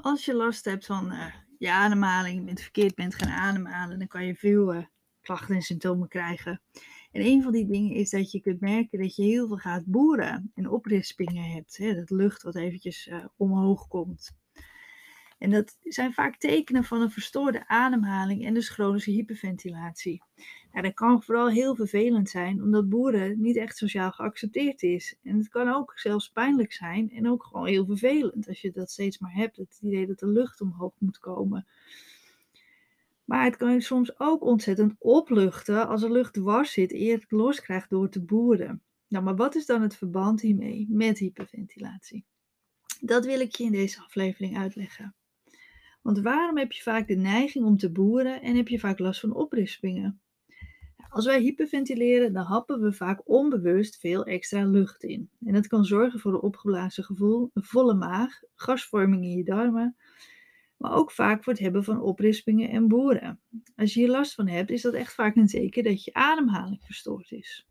Als je last hebt van uh, je ademhaling, je bent verkeerd bent gaan ademhalen, dan kan je veel uh, klachten en symptomen krijgen. En een van die dingen is dat je kunt merken dat je heel veel gaat boeren en oprispingen hebt. Hè, dat lucht wat eventjes uh, omhoog komt. En dat zijn vaak tekenen van een verstoorde ademhaling en dus chronische hyperventilatie. Dat kan vooral heel vervelend zijn, omdat boeren niet echt sociaal geaccepteerd is. En het kan ook zelfs pijnlijk zijn en ook gewoon heel vervelend als je dat steeds maar hebt. Het idee dat de lucht omhoog moet komen. Maar het kan je soms ook ontzettend opluchten als er lucht dwars zit eer het los krijgt door te boeren. Nou, maar wat is dan het verband hiermee met hyperventilatie? Dat wil ik je in deze aflevering uitleggen. Want waarom heb je vaak de neiging om te boeren en heb je vaak last van oprispingen? Als wij hyperventileren, dan happen we vaak onbewust veel extra lucht in. En dat kan zorgen voor een opgeblazen gevoel, een volle maag, gasvorming in je darmen, maar ook vaak voor het hebben van oprispingen en boeren. Als je hier last van hebt, is dat echt vaak een teken dat je ademhaling verstoord is.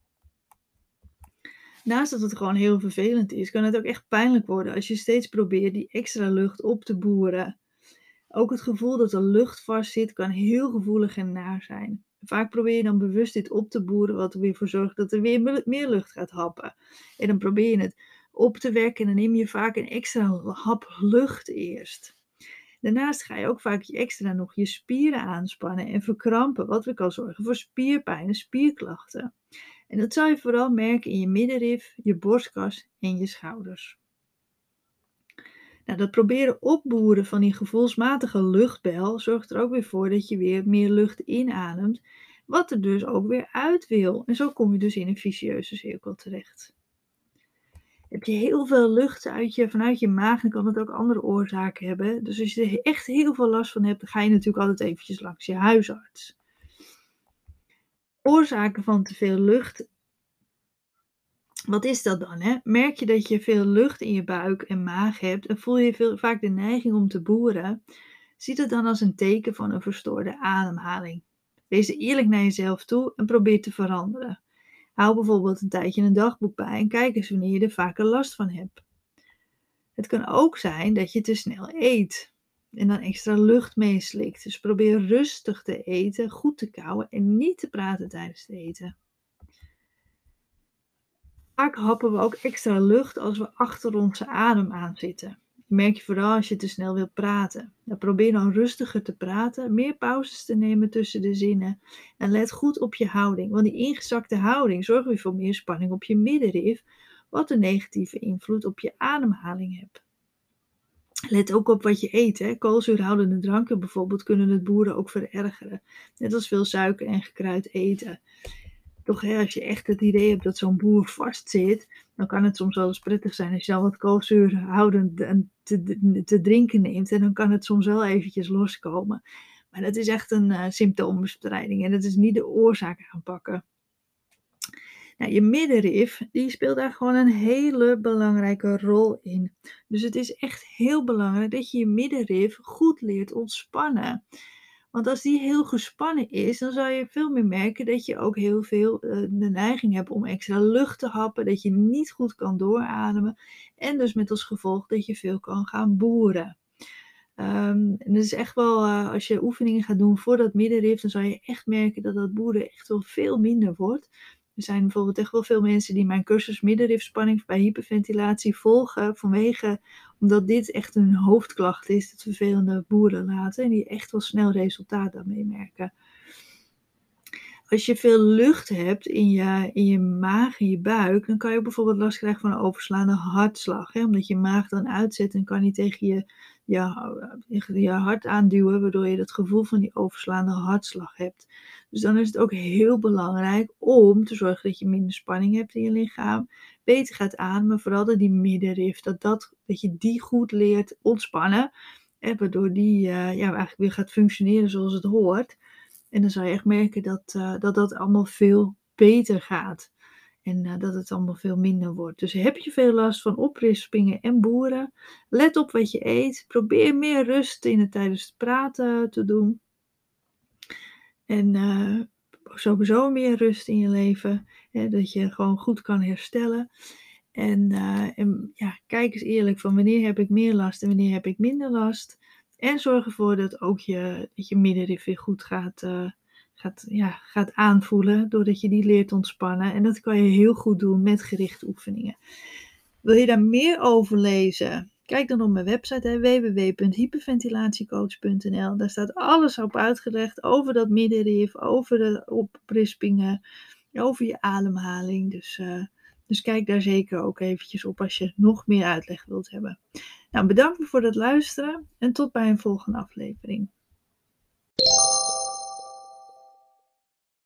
Naast dat het gewoon heel vervelend is, kan het ook echt pijnlijk worden als je steeds probeert die extra lucht op te boeren. Ook het gevoel dat er lucht vast zit kan heel gevoelig en naar zijn. Vaak probeer je dan bewust dit op te boeren, wat er weer voor zorgt dat er weer meer lucht gaat happen. En dan probeer je het op te wekken en dan neem je vaak een extra hap lucht eerst. Daarnaast ga je ook vaak extra nog je spieren aanspannen en verkrampen, wat weer kan zorgen voor spierpijn en spierklachten. En dat zal je vooral merken in je middenrif, je borstkas en je schouders. Nou, dat proberen opboeren van die gevoelsmatige luchtbel zorgt er ook weer voor dat je weer meer lucht inademt, wat er dus ook weer uit wil. En zo kom je dus in een vicieuze cirkel terecht. Heb je heel veel lucht uit je, vanuit je maag, dan kan het ook andere oorzaken hebben. Dus als je er echt heel veel last van hebt, dan ga je natuurlijk altijd eventjes langs je huisarts. Oorzaken van te veel lucht wat is dat dan? Hè? Merk je dat je veel lucht in je buik en maag hebt en voel je veel, vaak de neiging om te boeren? Ziet het dan als een teken van een verstoorde ademhaling. Wees eerlijk naar jezelf toe en probeer te veranderen. Hou bijvoorbeeld een tijdje een dagboek bij en kijk eens wanneer je er vaker last van hebt. Het kan ook zijn dat je te snel eet en dan extra lucht meeslikt. Dus probeer rustig te eten, goed te kauwen en niet te praten tijdens het eten. Vaak happen we ook extra lucht als we achter onze adem aan zitten. Dat merk je vooral als je te snel wilt praten. Dan probeer dan rustiger te praten, meer pauzes te nemen tussen de zinnen. En let goed op je houding, want die ingezakte houding zorgt weer voor meer spanning op je middenrif, wat een negatieve invloed op je ademhaling hebt. Let ook op wat je eet. Hè. Koolzuurhoudende dranken bijvoorbeeld kunnen het boeren ook verergeren. Net als veel suiker en gekruid eten toch als je echt het idee hebt dat zo'n boer vastzit, dan kan het soms wel eens prettig zijn als je dan wat koolzuur houden te, te drinken neemt. En dan kan het soms wel eventjes loskomen. Maar dat is echt een uh, symptoombestrijding en dat is niet de oorzaak aanpakken. Nou, je middenrif, die speelt daar gewoon een hele belangrijke rol in. Dus het is echt heel belangrijk dat je je middenrif goed leert ontspannen. Want als die heel gespannen is, dan zal je veel meer merken dat je ook heel veel uh, de neiging hebt om extra lucht te happen, dat je niet goed kan doorademen en dus met als gevolg dat je veel kan gaan boeren. Um, en het is echt wel, uh, als je oefeningen gaat doen voor dat middenrif, dan zal je echt merken dat dat boeren echt wel veel minder wordt. Er zijn bijvoorbeeld echt wel veel mensen die mijn cursus middenrifspanning bij hyperventilatie volgen. Vanwege, omdat dit echt een hoofdklacht is, het vervelende boeren laten. En die echt wel snel resultaat daarmee merken. Als je veel lucht hebt in je, in je maag, in je buik, dan kan je bijvoorbeeld last krijgen van een overslaande hartslag. Hè? Omdat je maag dan uitzet en kan niet tegen je, je, je hart aanduwen, waardoor je dat gevoel van die overslaande hartslag hebt. Dus dan is het ook heel belangrijk om te zorgen dat je minder spanning hebt in je lichaam, beter gaat ademen, vooral dat die middenrif, dat, dat, dat je die goed leert ontspannen, hè, waardoor die uh, ja, eigenlijk weer gaat functioneren zoals het hoort. En dan zal je echt merken dat, uh, dat dat allemaal veel beter gaat. En uh, dat het allemaal veel minder wordt. Dus heb je veel last van oprispingen en boeren? Let op wat je eet. Probeer meer rust in het tijdens het praten te doen. En sowieso meer rust in je leven. Hè, dat je gewoon goed kan herstellen. En, uh, en ja, kijk eens eerlijk van wanneer heb ik meer last en wanneer heb ik minder last. En zorg ervoor dat ook je, dat je middenrif weer goed gaat, uh, gaat, ja, gaat aanvoelen. Doordat je die leert ontspannen. En dat kan je heel goed doen met gerichte oefeningen. Wil je daar meer over lezen? Kijk dan op mijn website www.hyperventilatiecoach.nl. Daar staat alles op uitgelegd over dat middenrif, over de oprispingen, over je ademhaling. Dus, uh, dus kijk daar zeker ook eventjes op als je nog meer uitleg wilt hebben. Nou, bedankt voor het luisteren en tot bij een volgende aflevering.